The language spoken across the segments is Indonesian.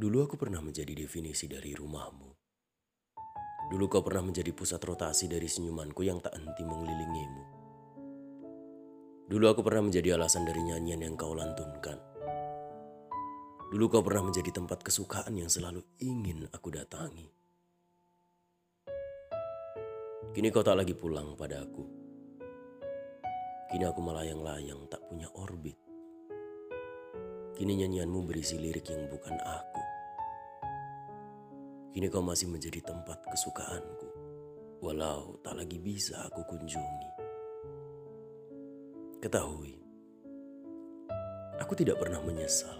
Dulu aku pernah menjadi definisi dari rumahmu. Dulu kau pernah menjadi pusat rotasi dari senyumanku yang tak henti mengelilingimu. Dulu aku pernah menjadi alasan dari nyanyian yang kau lantunkan. Dulu kau pernah menjadi tempat kesukaan yang selalu ingin aku datangi. Kini kau tak lagi pulang pada aku. Kini aku melayang-layang tak punya orbit. Kini nyanyianmu berisi lirik yang bukan aku. Kini kau masih menjadi tempat kesukaanku, walau tak lagi bisa aku kunjungi. Ketahui, aku tidak pernah menyesal,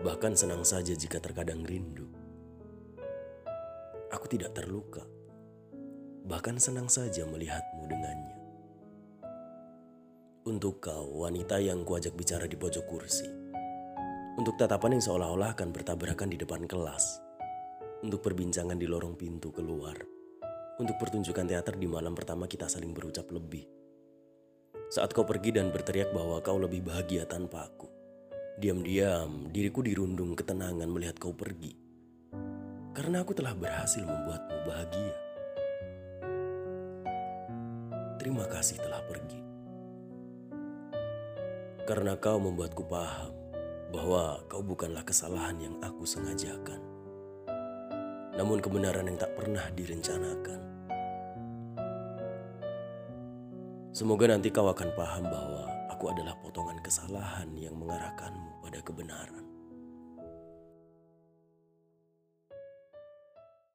bahkan senang saja jika terkadang rindu. Aku tidak terluka, bahkan senang saja melihatmu dengannya. Untuk kau, wanita yang kuajak bicara di pojok kursi, untuk tatapan yang seolah-olah akan bertabrakan di depan kelas untuk perbincangan di lorong pintu keluar, untuk pertunjukan teater di malam pertama kita saling berucap lebih. Saat kau pergi dan berteriak bahwa kau lebih bahagia tanpa aku, diam-diam diriku dirundung ketenangan melihat kau pergi. Karena aku telah berhasil membuatmu bahagia. Terima kasih telah pergi. Karena kau membuatku paham bahwa kau bukanlah kesalahan yang aku sengajakan namun kebenaran yang tak pernah direncanakan. Semoga nanti kau akan paham bahwa aku adalah potongan kesalahan yang mengarahkanmu pada kebenaran.